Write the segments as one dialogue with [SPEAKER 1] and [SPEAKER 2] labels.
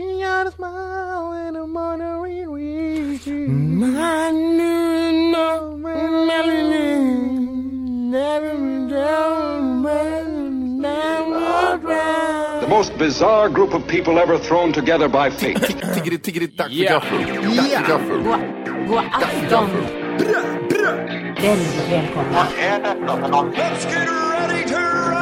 [SPEAKER 1] And My new the most bizarre group of people ever thrown together by fate.
[SPEAKER 2] Tiggeri, tiggeri,
[SPEAKER 3] Let's get ready to!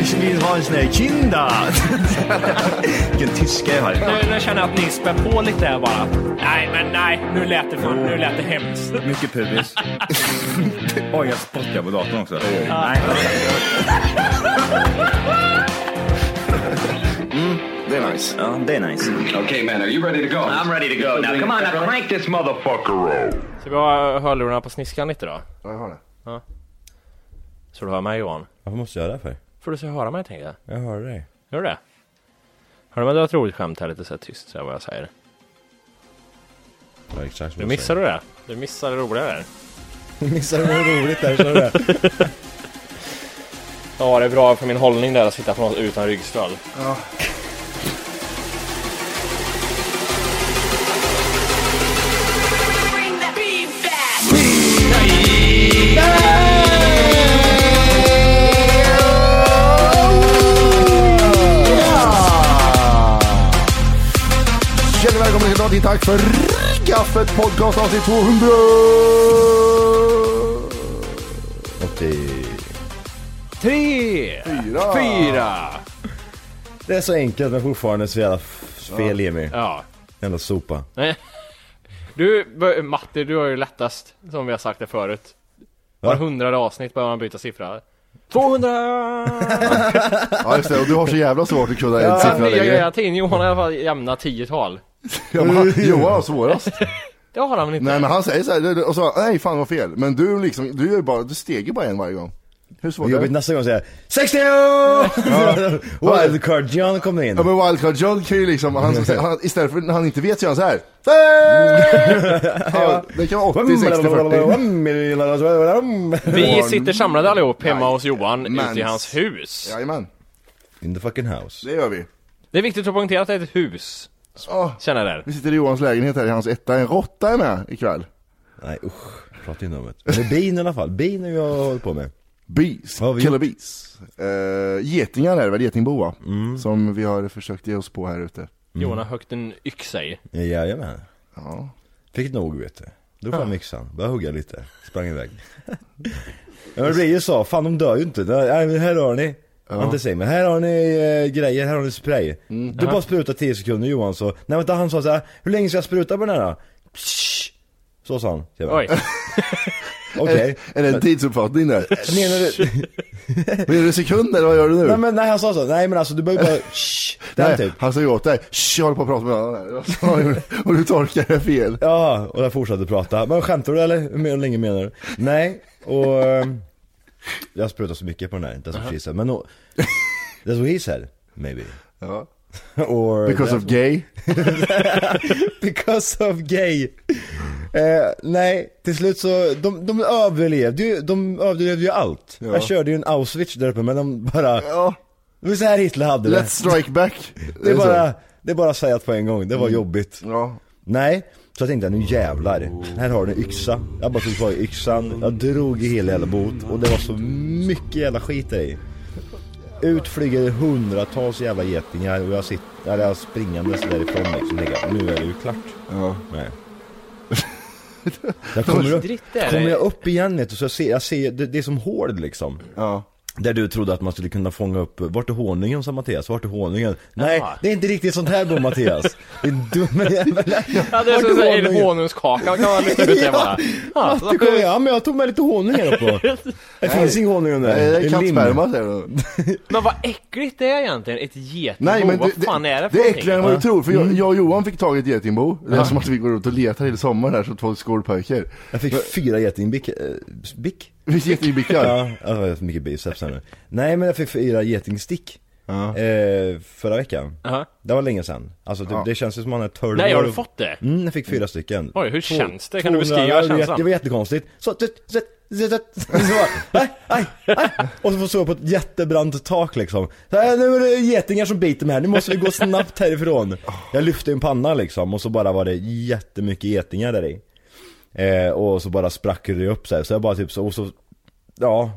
[SPEAKER 4] Ich vill ha en sån här kinda! Vilken tyska jag har.
[SPEAKER 5] Nu, nu känner jag att ni spär på lite här bara. Nej, men nej. Nu lät det, nu lät det hemskt.
[SPEAKER 4] Mycket pubis. Oj, jag spottar på datorn också. Nej.
[SPEAKER 2] Det är nice.
[SPEAKER 4] Ja, det är nice.
[SPEAKER 1] Okay, man, are you ready to go?
[SPEAKER 4] I'm ready to go. Now come on, now crank this motherfucker up.
[SPEAKER 5] Ska vi ha hörlurarna på sniskan lite då?
[SPEAKER 2] Ja, jag har det.
[SPEAKER 5] Så du hör mig Johan?
[SPEAKER 6] Varför måste jag göra det för?
[SPEAKER 5] Får du så höra mig tänker jag.
[SPEAKER 6] Jag hör dig.
[SPEAKER 5] Gör du det? Hör du mig dra ett roligt skämt här lite så här tyst så här vad jag säger?
[SPEAKER 6] Ja, exakt jag
[SPEAKER 5] missade du det. Du missade det roliga där.
[SPEAKER 6] Missade du något roligt där? Så det.
[SPEAKER 5] Ja, det är bra för min hållning där att sitta på något utan ryggstöd.
[SPEAKER 2] Hjärtligt Dagen Tack för Gaffet podcast avsnitt 200!
[SPEAKER 6] 80.
[SPEAKER 5] Tre!
[SPEAKER 2] Fyra!
[SPEAKER 5] Fyra!
[SPEAKER 6] Det är så enkelt men fortfarande så jävla fel Jimmy.
[SPEAKER 5] Ja.
[SPEAKER 6] Jävla sopa.
[SPEAKER 5] Du, Matti, du har ju lättast, som vi har sagt det förut. Var
[SPEAKER 6] Va?
[SPEAKER 5] hundrade avsnitt behöver man byta siffra. 200!
[SPEAKER 2] Ja just det, och du har så jävla svårt att kunna en
[SPEAKER 5] Ja,
[SPEAKER 2] siffra
[SPEAKER 5] nya
[SPEAKER 2] längre.
[SPEAKER 5] grejer till Johan har i alla fall jämna tiotal.
[SPEAKER 2] Ja, men han, Johan har svårast.
[SPEAKER 5] Det har han väl inte?
[SPEAKER 2] Nej men han säger så här, och så nej fan vad fel. Men du liksom, du gör bara, du steg ju bara en varje gång. Hur svårt är
[SPEAKER 6] jobbigt
[SPEAKER 2] det?
[SPEAKER 6] nästa gång säga 60! Wildcard John kommer in.
[SPEAKER 2] Ja men Wildcard John kan ju liksom, han, han, istället för när han inte vet så gör han så här. ja, det kan vara 80, 60, 40.
[SPEAKER 5] Vi sitter samlade allihop hemma hos Johan ute i hans hus.
[SPEAKER 2] Jajamän,
[SPEAKER 6] In the fucking house.
[SPEAKER 2] det gör vi.
[SPEAKER 5] Det är viktigt att poängtera att det är ett hus. Jag där.
[SPEAKER 2] vi sitter i Johans lägenhet här i hans etta, en råtta är med ikväll.
[SPEAKER 6] Nej usch, prata inte om det. Men bin i alla fall. Bin är jag håller på med.
[SPEAKER 2] Bees,
[SPEAKER 6] har vi
[SPEAKER 2] killer bees. Uh, getingar är det väl, getingboa. Som vi har försökt ge oss på här ute.
[SPEAKER 5] Johan har högt en yxa i.
[SPEAKER 6] Jajamän.
[SPEAKER 2] Ja.
[SPEAKER 6] Fick nog vet du. Drog fram yxan, började hugga lite, sprang iväg. ja men det blir ju så, fan de dör ju inte. Nej men här har ni. Ja. Inte säg men här har ni eh, grejer, här har ni spray. Du bara sprutar 10 sekunder Johan så, nej vänta han sa så här, hur länge ska jag spruta på den här då? Psh. Så sa han. Så jag bara,
[SPEAKER 5] Oj.
[SPEAKER 6] Okej.
[SPEAKER 2] Är det en tidsuppfattning där?
[SPEAKER 6] Menar du?
[SPEAKER 2] Menar du sekunder, vad gör du nu?
[SPEAKER 6] nej men nej han sa så, nej men alltså du behöver bara shh, den
[SPEAKER 2] Nej,
[SPEAKER 6] typ.
[SPEAKER 2] han sa ju åt dig, Shh, jag håller på att prata med någon här. Och du tolkar det fel.
[SPEAKER 6] Ja, och jag fortsatte prata. Men skämtar du eller hur länge menar du? Nej, och ehm, jag sprutar så mycket på den här, that's what she said. Men no, that's what he said, maybe.
[SPEAKER 2] Ja.
[SPEAKER 6] Or
[SPEAKER 2] Because of gay.
[SPEAKER 6] Because of gay. Eh, nej, till slut så, de, de överlevde ju, de överlevde ju allt.
[SPEAKER 2] Ja.
[SPEAKER 6] Jag körde ju en Auschwitz där uppe men de bara,
[SPEAKER 2] Ja,
[SPEAKER 6] det var så här Hitler hade det.
[SPEAKER 2] let's strike back.
[SPEAKER 6] Det är
[SPEAKER 2] så.
[SPEAKER 6] bara, det är bara att säga att på en gång, det var jobbigt.
[SPEAKER 2] Ja.
[SPEAKER 6] Nej, så jag tänkte nu jävlar, här har du en yxa. Jag bara tog tag i yxan, jag drog i hela jävla bot och det var så mycket jävla skit i. Ut flyger hundratals jävla getingar och jag sitter, eller jag springandes därifrån liksom, tänker jag, nu är det ju klart.
[SPEAKER 2] Ja.
[SPEAKER 6] Nej. Jag kommer, upp, kommer jag upp igen vet du, så jag ser, jag ser det, det är som hård liksom.
[SPEAKER 2] Ja.
[SPEAKER 6] Där du trodde att man skulle kunna fånga upp, vart är honungen sa Mattias, vart är honungen? Nej,
[SPEAKER 5] Jaha.
[SPEAKER 6] det är inte riktigt sånt här då Mattias. Din dumme jävel.
[SPEAKER 5] Ja, det är som en honungskaka kan man lyfta ut det bara. Ja,
[SPEAKER 6] Matte kom, ja men jag tog med lite honung här uppe. Det finns ingen honung under.
[SPEAKER 2] Nej, det är kattsperma säger du.
[SPEAKER 5] Men vad äckligt det är egentligen, ett getingbo.
[SPEAKER 2] Nej men
[SPEAKER 5] vad
[SPEAKER 2] det,
[SPEAKER 5] fan
[SPEAKER 2] det,
[SPEAKER 5] är det för
[SPEAKER 2] det är äckligare än vad du tror, för
[SPEAKER 6] Mm.
[SPEAKER 2] jag, jag och Johan fick tag i ett getingbo. Det är som att vi går ut och letar hela sommaren här som två skolpojkar.
[SPEAKER 6] Jag fick fyra getingbick, äh, bick?
[SPEAKER 2] Fick getingbickar.
[SPEAKER 6] Ja, jag har så mycket biceps här nu. Nej men jag fick fyra getingstick.
[SPEAKER 2] Ja.
[SPEAKER 6] Eh, förra veckan.
[SPEAKER 5] Jaha.
[SPEAKER 6] Det var länge sedan. Alltså det,
[SPEAKER 2] Ja.
[SPEAKER 6] det känns ju som man är 12
[SPEAKER 5] Nej, har du fått det?
[SPEAKER 6] Mm, jag fick fyra stycken.
[SPEAKER 5] Oj, hur
[SPEAKER 6] Två-
[SPEAKER 5] känns det? Kan du
[SPEAKER 6] 200
[SPEAKER 5] beskriva
[SPEAKER 6] det var jätte-
[SPEAKER 5] känslan?
[SPEAKER 6] Det var jättekonstigt. Så, så, så, så, så, så, så, aj, aj, aj. Och så såg jag på ett jättebrant tak liksom. Så, här, nu är det getingar som biter mig här, nu måste vi gå snabbt härifrån. Jag lyfte en panna liksom och så bara var det jättemycket getingar där i. Eh, och så bara sprack det upp så här. så jag bara typ så, och så, ja.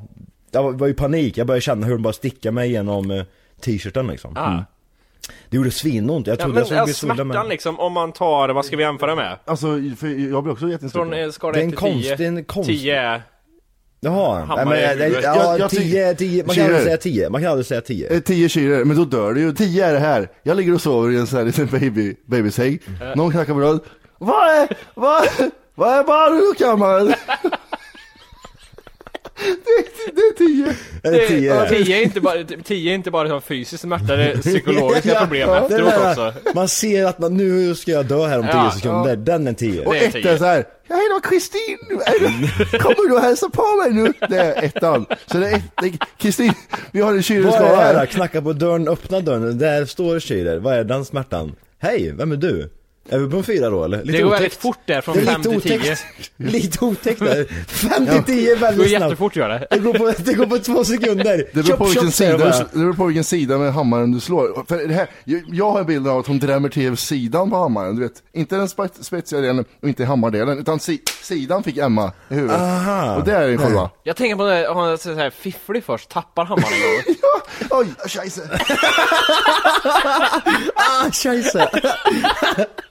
[SPEAKER 6] Jag var, i panik, jag började känna hur de bara stickade mig genom eh, t-shirten liksom.
[SPEAKER 5] Ah.
[SPEAKER 6] Det gjorde svinont, jag
[SPEAKER 5] Ja,
[SPEAKER 6] trodde
[SPEAKER 5] men
[SPEAKER 6] jag skulle bli full
[SPEAKER 5] smärtan liksom, om man tar, vad ska vi jämföra med?
[SPEAKER 2] Alltså, för jag blir också
[SPEAKER 5] Från
[SPEAKER 2] jätteinstruktör.
[SPEAKER 5] eh, skala
[SPEAKER 6] Det är
[SPEAKER 5] 1
[SPEAKER 6] en
[SPEAKER 5] till
[SPEAKER 6] konst-
[SPEAKER 5] 10.
[SPEAKER 6] det är en konst-
[SPEAKER 5] 10 är...
[SPEAKER 6] Jaha,
[SPEAKER 5] Hammare
[SPEAKER 6] nej, men,
[SPEAKER 5] huvudet.
[SPEAKER 6] ja,
[SPEAKER 2] Jag- jag
[SPEAKER 6] tio, tio, man kan aldrig säga tio, man kan aldrig säga tio.
[SPEAKER 2] Eh, 10 kilo, men då dör du ju. 10 är det här. Jag ligger och sover i en sån här liten baby, babysäng. Någon knackar på dörren. Vad är, vad, vad är barnkammaren? det, det är 10.
[SPEAKER 6] Det är tio.
[SPEAKER 5] 10 är inte bara, 10 är inte bara fysisk smärta, det är psykologiska
[SPEAKER 6] Ja,
[SPEAKER 5] problem
[SPEAKER 6] ja,
[SPEAKER 5] efteråt
[SPEAKER 6] det där,
[SPEAKER 5] också.
[SPEAKER 6] Man ser att man, nu ska jag dö här om tio
[SPEAKER 5] Ja,
[SPEAKER 6] sekunder, den är tio.
[SPEAKER 2] Och ett
[SPEAKER 5] 10.
[SPEAKER 2] är så här. Ja, hej då Kristin! Kommer du och hälsa på mig nu? Det är ettan. Så det är Kristin, vi har en
[SPEAKER 6] det här? Knacka på dörren, öppna dörren, där står Schüler, vad är den smärtan? Hej, vem är du? Är vi på en fyra då eller? Lite
[SPEAKER 5] Det går
[SPEAKER 6] otäckt.
[SPEAKER 5] väldigt fort där, från
[SPEAKER 6] Det är
[SPEAKER 5] 5
[SPEAKER 6] lite
[SPEAKER 5] till 10.
[SPEAKER 6] otäckt. Lite otäckt där. 5 till 10 är
[SPEAKER 5] Det går
[SPEAKER 6] väldigt snabbt.
[SPEAKER 5] jättefort gör det.
[SPEAKER 6] Det går på, det går på två sekunder.
[SPEAKER 2] Det beror, på vilken
[SPEAKER 6] chop,
[SPEAKER 2] sida, det beror på vilken sida med hammaren du slår. För det här, jag, har en bild av att hon drämmer till sidan på hammaren, du vet. Inte den spe- spetsiga delen och inte hammardelen, utan si, sidan fick Emma i huvudet.
[SPEAKER 6] Aha.
[SPEAKER 2] Och det är själva.
[SPEAKER 5] Jag tänker på det, hon är så här fifflig först, tappar hammaren en gång.
[SPEAKER 2] Ja, oj, scheisse.
[SPEAKER 6] Ah, scheisse.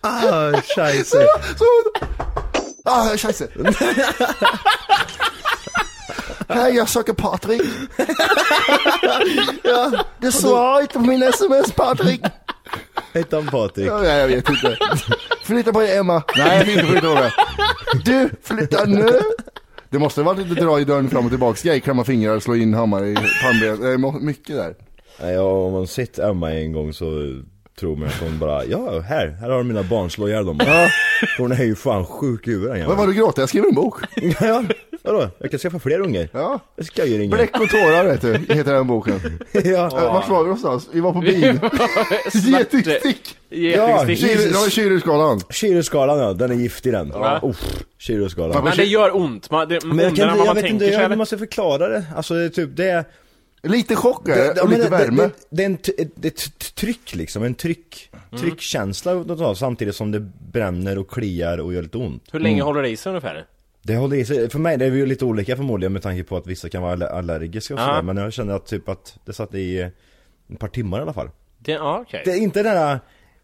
[SPEAKER 6] Ah, scheisse.
[SPEAKER 2] Så, ah, scheisse. Hej, jag söker Patrik. ja, det svarar inte på min sms, Patrik.
[SPEAKER 6] Hette han Patrik?
[SPEAKER 2] Ja, jag vet inte. Flytta på dig Emma. Nej, jag vill inte flytta på dig. Du, flytta nu. Det måste ha varit lite dra i dörren fram och tillbaks grej, klämma fingrar, slå in hammare i pannbenet. Mycket där.
[SPEAKER 6] Nej, ja, om man sett Emma en gång så tror man att hon bara, ja här, här har du mina barn, slå ihjäl dem bara. Hon är ju fan sjuk i huvudet den
[SPEAKER 2] Vad var
[SPEAKER 6] jäveln.
[SPEAKER 2] du gråter? Jag skriver en bok.
[SPEAKER 6] Ja, vadå? Jag kan skaffa fler ungar.
[SPEAKER 2] Ja.
[SPEAKER 6] Jag ska ju ringa.
[SPEAKER 2] Bläck och tårar vet du, heter den boken.
[SPEAKER 6] Ja.
[SPEAKER 2] Ja. Vart var vi någonstans? Vi var på bil. Getingstick.
[SPEAKER 5] Getingstick.
[SPEAKER 2] Kyr- Det var Kyrieskalan.
[SPEAKER 6] Kyroskalan ja, den är giftig den.
[SPEAKER 5] Ja.
[SPEAKER 6] Uff.
[SPEAKER 5] Men det gör ont, man, det,
[SPEAKER 6] Men jag,
[SPEAKER 5] ondare
[SPEAKER 6] kan,
[SPEAKER 5] än vad
[SPEAKER 6] jag
[SPEAKER 5] man
[SPEAKER 6] vet
[SPEAKER 5] tänker
[SPEAKER 6] inte
[SPEAKER 5] sig eller?
[SPEAKER 6] man ska förklara det. Alltså det är typ, det är...
[SPEAKER 2] Lite chock är det, och lite
[SPEAKER 6] det,
[SPEAKER 2] värme.
[SPEAKER 6] Det, det är en, ett, ett tryck liksom, en tryck, tryckkänsla att ta, samtidigt som det bränner och kliar och gör lite ont.
[SPEAKER 5] Hur länge håller det i sig ungefär?
[SPEAKER 6] Det håller i sig, för mig det är ju lite olika förmodligen med tanke på att vissa kan vara aller- allergiska och
[SPEAKER 5] Ja.
[SPEAKER 6] sådär Men jag känner att typ att det satt i ett par timmar i alla fall
[SPEAKER 5] Det, ja, okej.
[SPEAKER 6] Det är inte den här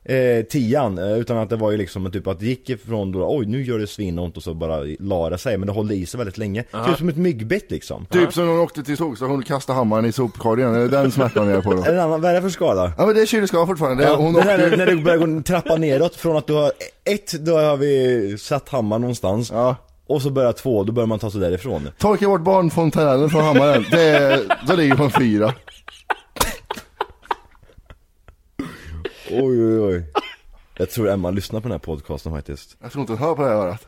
[SPEAKER 6] eh, tian, eh, utan att det var ju liksom typ att det gick ifrån då, oj nu gör det svinont och så bara la det sig Men det håller i sig väldigt länge, typ som ett myggbett liksom.
[SPEAKER 2] Typ som när hon åkte till tågstation och kastade hammaren i sopkorgen, är det den smärtan jag är på då?
[SPEAKER 6] En annan, vad är det för skada?
[SPEAKER 2] Ja men det är Kyrieskalan fortfarande, det,
[SPEAKER 6] Ja,
[SPEAKER 2] hon
[SPEAKER 6] det här
[SPEAKER 2] åkte...
[SPEAKER 6] när det börjar gå trappa neråt från att du har ett, då har vi satt hammaren någonstans.
[SPEAKER 2] Ja.
[SPEAKER 6] Och så börjar två, då börjar man ta sig därifrån.
[SPEAKER 2] Torka bort barnfontänen från hammaren, det är, då ligger en fyra.
[SPEAKER 6] Oj oj oj Jag tror Emma lyssnar på den här podcasten faktiskt
[SPEAKER 2] Jag tror inte hon hör på det här örat.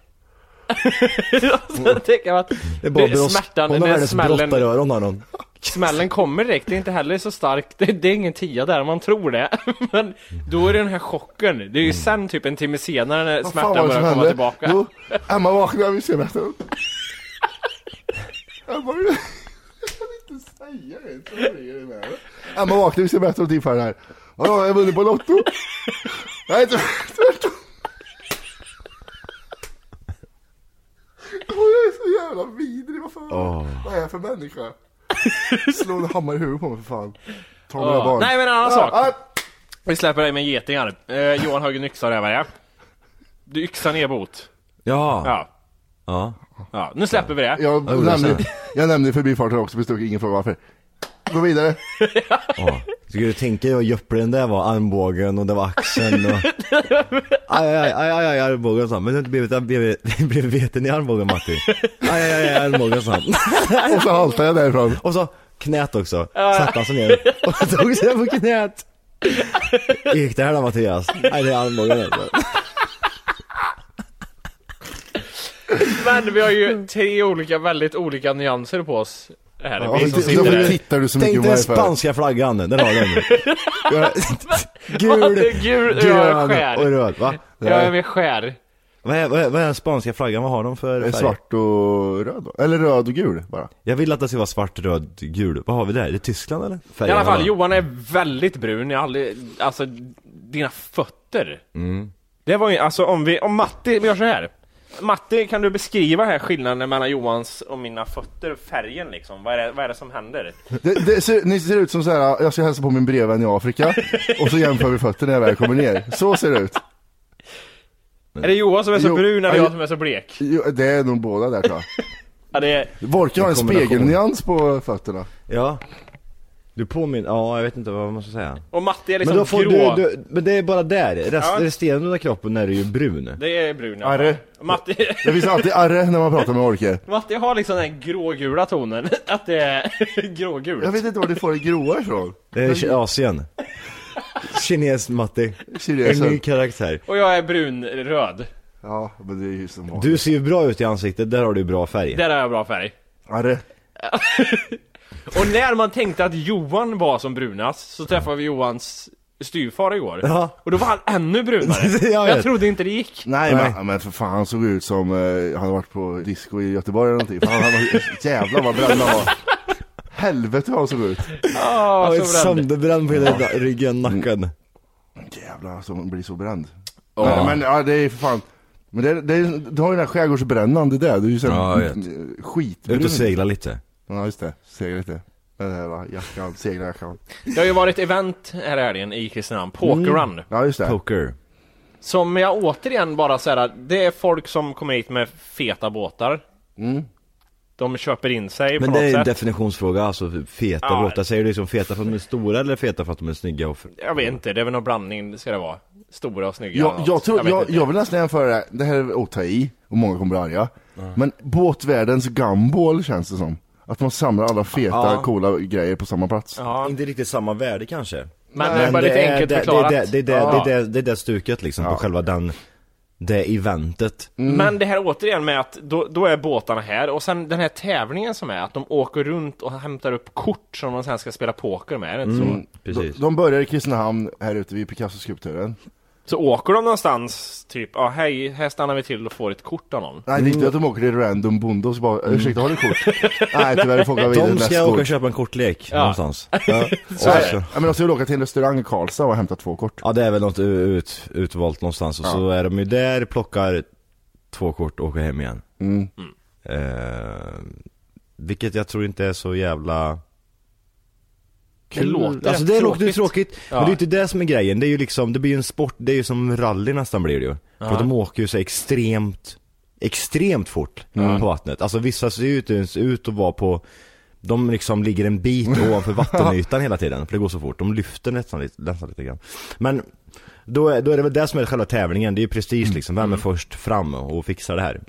[SPEAKER 5] Så tänker jag att
[SPEAKER 6] Det är bara
[SPEAKER 5] det,
[SPEAKER 6] bross,
[SPEAKER 5] smärtan,
[SPEAKER 6] hon har
[SPEAKER 5] den
[SPEAKER 6] världens
[SPEAKER 5] smällen
[SPEAKER 6] brottaröron har hon
[SPEAKER 5] smällen kommer direkt, det är inte heller så starkt, det, det är ingen tia där, man tror det. Men då är det den här chocken, det är ju sen typ en timme senare när
[SPEAKER 2] Vad fan
[SPEAKER 5] smärtan
[SPEAKER 2] var det
[SPEAKER 5] börjar
[SPEAKER 2] som
[SPEAKER 5] komma
[SPEAKER 2] hände?
[SPEAKER 5] tillbaka.
[SPEAKER 2] Jo, Emma vaknade vid semestern. Emma, jag kan inte säga det. så är det med. Emma vaknade vid semestern och tippade här. Vadå, jag har vunnit på Lotto? Nej, tvärtom. Åh, jag är så jävla vidrig, vad fan.
[SPEAKER 6] Åh.
[SPEAKER 2] Vad är jag för människa? Slå en hammare i huvudet på mig för fan. Ta mina barn.
[SPEAKER 5] Nej men en annan sak.
[SPEAKER 2] ja.
[SPEAKER 5] Vi släpper dig med getingar. Eh, Johan högg en yxa där ja. Du yxar ner bot.
[SPEAKER 6] Ja.
[SPEAKER 5] Ja.
[SPEAKER 6] Ja.
[SPEAKER 5] Ja, nu släpper vi det.
[SPEAKER 2] Jag
[SPEAKER 6] jag
[SPEAKER 2] nämnde, jag nämnde i förbifarten också, men stod ingen fråga varför. Gå vidare.
[SPEAKER 6] Ja. Ska du tänka hur jobbig den där var, armbågen och det var axeln och... Aj, aj, aj, aj, aj, armbågen sa. Men du har inte blivit, blivit, blivit veten i armbågen Matti. Aj, aj, aj, armbågen sa.
[SPEAKER 2] Och så haltade jag därifrån.
[SPEAKER 6] Och så knät också. Satte han sig ner och tog sig på knät. Gick det här då Mattias? Nej det är armbågen alltså.
[SPEAKER 5] Men vi har ju tre olika, väldigt olika nyanser på oss. Här,
[SPEAKER 2] Ja,
[SPEAKER 5] vi som sitter där.
[SPEAKER 2] tittar du så mycket
[SPEAKER 6] Tänk dig spanska flaggan, den har den. Gul,
[SPEAKER 5] Gul,
[SPEAKER 6] grön
[SPEAKER 5] skär.
[SPEAKER 6] och röd va?
[SPEAKER 5] Ja, jag är skär.
[SPEAKER 6] Vad är, vad, är, vad är den spanska flaggan, vad har de för färg?
[SPEAKER 2] Svart och röd då? Eller röd och gul bara.
[SPEAKER 6] Jag vill att det ska vara svart, röd, gul. Vad har vi där? Är det Tyskland eller?
[SPEAKER 5] I
[SPEAKER 6] Färgerna,
[SPEAKER 5] alla fall,
[SPEAKER 6] va?
[SPEAKER 5] Johan är väldigt brun. Jag har aldrig, alltså, dina fötter.
[SPEAKER 6] Mm.
[SPEAKER 5] Det var ju, alltså om vi, om Matti, vi gör så här. Matti, kan du beskriva här skillnaden mellan Johans och mina fötter, färgen liksom? Vad är det, vad är det som händer?
[SPEAKER 2] Det, det ser, ni ser ut som så här. jag ska hälsa på min brevvän i Afrika och så jämför vi fötterna när jag väl kommer ner. Så ser det ut.
[SPEAKER 5] Är det Johan som är så
[SPEAKER 2] Jo,
[SPEAKER 5] brun eller
[SPEAKER 2] ja,
[SPEAKER 5] jag som är så blek?
[SPEAKER 2] Jo, Det är nog båda där tror jag.
[SPEAKER 5] Ja, det är,
[SPEAKER 2] Volker har en spegelnyans på fötterna.
[SPEAKER 6] Ja. Du påminner, ja jag vet inte vad man ska säga.
[SPEAKER 5] och Matti är liksom
[SPEAKER 6] men då får
[SPEAKER 5] grå.
[SPEAKER 6] du, du, men det är bara där. Rest,
[SPEAKER 5] Ja.
[SPEAKER 6] Resterande av kroppen är ju brun.
[SPEAKER 5] Det är brun ja.
[SPEAKER 2] Arre.
[SPEAKER 5] Matti,
[SPEAKER 2] Det finns alltid arre när man pratar med Orke.
[SPEAKER 5] Matti har liksom den här grågula tonen. Att det är grågult.
[SPEAKER 2] Jag vet inte var du får det gråa ifrån.
[SPEAKER 6] Det är Asien. Kines Matti.
[SPEAKER 2] Kinesen.
[SPEAKER 6] En ny karaktär.
[SPEAKER 5] Och jag är brunröd.
[SPEAKER 2] Ja, men det är ju som vanligt.
[SPEAKER 6] Du ser ju bra ut i ansiktet, där har du bra färg.
[SPEAKER 5] Där har jag bra färg.
[SPEAKER 2] Arre.
[SPEAKER 5] Och när man tänkte att Johan var som brunast så träffade vi Johans styvfar igår.
[SPEAKER 6] Ja.
[SPEAKER 5] Och då var han ännu brunare.
[SPEAKER 6] Jag
[SPEAKER 5] jag, trodde inte det gick.
[SPEAKER 2] Nej,
[SPEAKER 6] Nej.
[SPEAKER 2] Men, men för fan han såg ut som, eh, han hade varit på disco i Göteborg eller någonting. Fan, han var, jävlar vad bränd han var. Helvete vad han såg ut.
[SPEAKER 5] Ah, så bränd.
[SPEAKER 6] sönderbränd på hela ryggen, nacken.
[SPEAKER 2] Jävlar som blir så bränd.
[SPEAKER 6] Ja.
[SPEAKER 2] Men, men ja, det är för fan. Men det, det, är- du har ju den här skärgårdsbrännan, det där. Du är ju sån
[SPEAKER 6] Ja,
[SPEAKER 2] skitbrun.
[SPEAKER 6] Ut och segla lite.
[SPEAKER 2] Ja just det, här va, jackan, seglarjackan.
[SPEAKER 5] Det har ju varit event här i helgen i Kristinehamn, Pokerrun.
[SPEAKER 2] Mm. Ja just det.
[SPEAKER 6] Poker.
[SPEAKER 5] Som jag återigen bara säger, det är folk som kommer hit med feta båtar.
[SPEAKER 2] Mm.
[SPEAKER 5] De köper in sig
[SPEAKER 6] Men
[SPEAKER 5] på
[SPEAKER 6] det är
[SPEAKER 5] något
[SPEAKER 6] en
[SPEAKER 5] sätt.
[SPEAKER 6] definitionsfråga, alltså feta
[SPEAKER 5] Ja.
[SPEAKER 6] båtar. Säger du liksom feta för att de är stora eller feta för att de är snygga? Och
[SPEAKER 5] Jag vet inte, det är väl någon blandning ska det vara. Stora och snygga.
[SPEAKER 2] Jag, jag, tror, jag,
[SPEAKER 5] inte.
[SPEAKER 2] jag vill nästan jämföra det, här. det här är att ta i, och många kommer bli arga. Men båtvärldens gumball känns det som. Att man samlar alla feta,
[SPEAKER 6] Ja.
[SPEAKER 2] coola grejer på samma plats.
[SPEAKER 5] Ja,
[SPEAKER 6] Inte riktigt samma värde kanske.
[SPEAKER 5] men det är bara lite enkelt
[SPEAKER 6] det,
[SPEAKER 5] förklarat.
[SPEAKER 6] Det, det, det, det,
[SPEAKER 5] Ja.
[SPEAKER 6] det, det, det är det stuket liksom,
[SPEAKER 2] Ja.
[SPEAKER 6] på själva den, det eventet.
[SPEAKER 5] Men det här återigen med att då, då är båtarna här och sen den här tävlingen som är att de åker runt och hämtar upp kort som de sen ska spela poker med, är det inte så?
[SPEAKER 6] Mm, precis.
[SPEAKER 2] De, de börjar i Kristinehamn, här ute vid Picasso-skulpturen.
[SPEAKER 5] Så åker de någonstans, typ, ja hej, här stannar vi till och får ett kort av någon.
[SPEAKER 2] Nej det är inte att de åker till random bonde och så bara, ursäkta har du kort? Nej tyvärr, får åka vidare
[SPEAKER 6] De ska åka och köpa en kortlek
[SPEAKER 5] Ja.
[SPEAKER 6] någonstans. Ja.
[SPEAKER 2] Så är
[SPEAKER 6] så-
[SPEAKER 2] det. Ja men de ska väl åka till en restaurang i Karlstad och hämta två kort.
[SPEAKER 6] Ja det är väl något ut, utvalt någonstans och så är de ju där, plockar två kort och åker hem igen.
[SPEAKER 2] Mm.
[SPEAKER 6] Eh, vilket jag tror inte är så jävla
[SPEAKER 5] Det låter
[SPEAKER 6] Alltså det låter
[SPEAKER 5] tråkigt.
[SPEAKER 6] tråkigt,
[SPEAKER 5] Ja.
[SPEAKER 6] men det är inte det som är grejen. Det är ju liksom, det blir ju en sport, det är ju som rally nästan blir det ju. För att de åker ju så extremt, extremt fort på vattnet. Alltså vissa ser ju inte ens ut att vara på de liksom ligger en bit ovanför vattenytan hela tiden, för det går så fort. De lyfter nästan lite, nästan lite grann. Men då är, då är det väl det som är själva tävlingen, det är ju prestige liksom. Vem är först fram och fixar det här?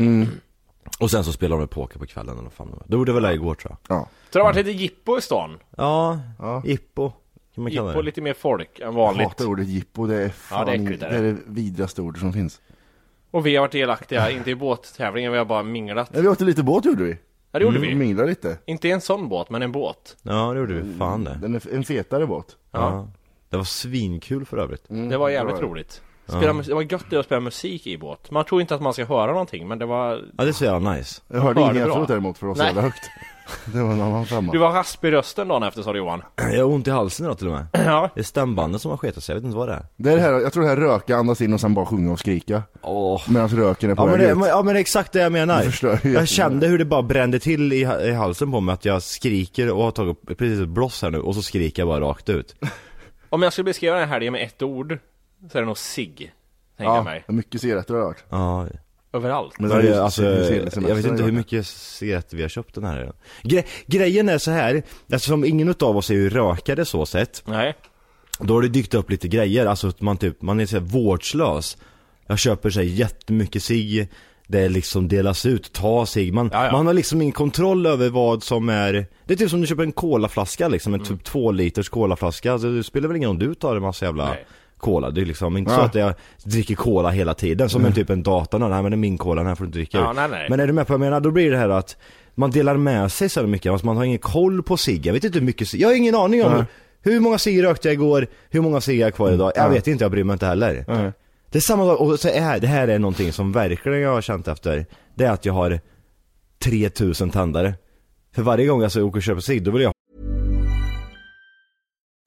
[SPEAKER 6] Och sen så spelar de poker på kvällen eller vad fan det var. Det gjorde väl det igår tror jag.
[SPEAKER 2] Ja.
[SPEAKER 5] Så det har varit lite jippo i stan.
[SPEAKER 6] Ja,
[SPEAKER 2] Ja.
[SPEAKER 6] jippo. Kan man kalla
[SPEAKER 5] Jippo,
[SPEAKER 6] det.
[SPEAKER 5] lite mer folk än
[SPEAKER 2] Jag
[SPEAKER 5] vanligt.
[SPEAKER 2] hatar ordet jippo, det är fan,
[SPEAKER 5] Ja, det är äckligt,
[SPEAKER 2] det
[SPEAKER 5] är det.
[SPEAKER 2] är det vidrigaste ordet som finns.
[SPEAKER 5] Och vi har varit delaktiga, inte i båttävlingen, vi har bara minglat.
[SPEAKER 2] Nej, vi åkte lite båt gjorde vi.
[SPEAKER 5] Ja det gjorde
[SPEAKER 2] Mm,
[SPEAKER 5] vi.
[SPEAKER 2] Mingla lite.
[SPEAKER 5] Inte i en sån båt, men en båt.
[SPEAKER 6] Ja det gjorde vi, fan det.
[SPEAKER 2] Den är en fetare båt.
[SPEAKER 6] Ja. Det var svinkul för övrigt.
[SPEAKER 5] Det var jävligt roligt. Spela, mus- Det var gött att spela musik i båt. Man tror inte att man ska höra någonting, men det var...
[SPEAKER 6] Ja det är så jävla nice.
[SPEAKER 2] Jag hörde
[SPEAKER 5] hörde
[SPEAKER 2] inget
[SPEAKER 5] bra.
[SPEAKER 2] efteråt däremot för det var så
[SPEAKER 5] Nej.
[SPEAKER 2] jävla högt. Det var en annan femma.
[SPEAKER 5] Du var raspig i rösten dagen efter sa du Johan.
[SPEAKER 6] Jag har ont i halsen idag till och med.
[SPEAKER 5] Ja.
[SPEAKER 6] Det är stämbanden som har sketat sig, jag vet inte vad det är.
[SPEAKER 2] Det är det här, jag tror det här röka, andas in och sen bara sjunga och skrika.
[SPEAKER 6] Åh.
[SPEAKER 2] Medan röken är på
[SPEAKER 6] Ja men,
[SPEAKER 2] väg
[SPEAKER 6] det,
[SPEAKER 2] ut.
[SPEAKER 6] men- ja men det är exakt det jag menar.
[SPEAKER 2] Du förstör ju
[SPEAKER 6] jag
[SPEAKER 2] jättemycket.
[SPEAKER 6] kände hur det bara brände till i, i halsen på mig, att jag skriker och har tagit precis ett bloss här nu och så skriker jag bara rakt ut.
[SPEAKER 5] Om jag skulle beskriva den här helgen med ett ord, så är det nog sig. Tänker jag
[SPEAKER 2] Ja,
[SPEAKER 5] mig.
[SPEAKER 2] mycket cigaretter har jag hört.
[SPEAKER 6] Ja,
[SPEAKER 5] Överallt.
[SPEAKER 2] Men det är
[SPEAKER 6] alltså,
[SPEAKER 2] semester
[SPEAKER 6] jag vet inte hur mycket cigaretter vi har köpt den här Gre Grejen är så här, eftersom ingen utav oss är ju rökare så sett
[SPEAKER 5] Nej.
[SPEAKER 6] Då har det dykt upp lite grejer, alltså att man typ, man är så här vårdslös Jag köper sig jättemycket cigg Det liksom delas ut, ta cigg, man,
[SPEAKER 5] Ja, ja.
[SPEAKER 6] man har liksom ingen kontroll över vad som är Det är typ som du köper en colaflaska liksom, en typ två liters colaflaska alltså, Det spelar väl ingen roll om du tar en massa jävla
[SPEAKER 5] Nej.
[SPEAKER 6] Cola, det är liksom inte
[SPEAKER 2] Ja.
[SPEAKER 6] så att jag dricker cola hela tiden som en typ en dator, nej men det är min cola, den här får du inte dricka
[SPEAKER 5] Ja, nej, nej.
[SPEAKER 6] Men är du med på vad jag menar? Då blir det här att man delar med sig så mycket, alltså man har ingen koll på cigg. Jag vet inte hur mycket cigg, jag har ingen aning om
[SPEAKER 2] Nej.
[SPEAKER 6] hur många cigg rökte jag igår, hur många cigg jag har kvar idag. Jag
[SPEAKER 2] Ja.
[SPEAKER 6] vet inte, jag bryr mig inte heller.
[SPEAKER 2] Nej.
[SPEAKER 6] Det är samma sak, och så är, det här är någonting som verkligen jag har känt efter. Det är att jag har 3000 tändare. För varje gång jag åker och köper cigg, då vill jag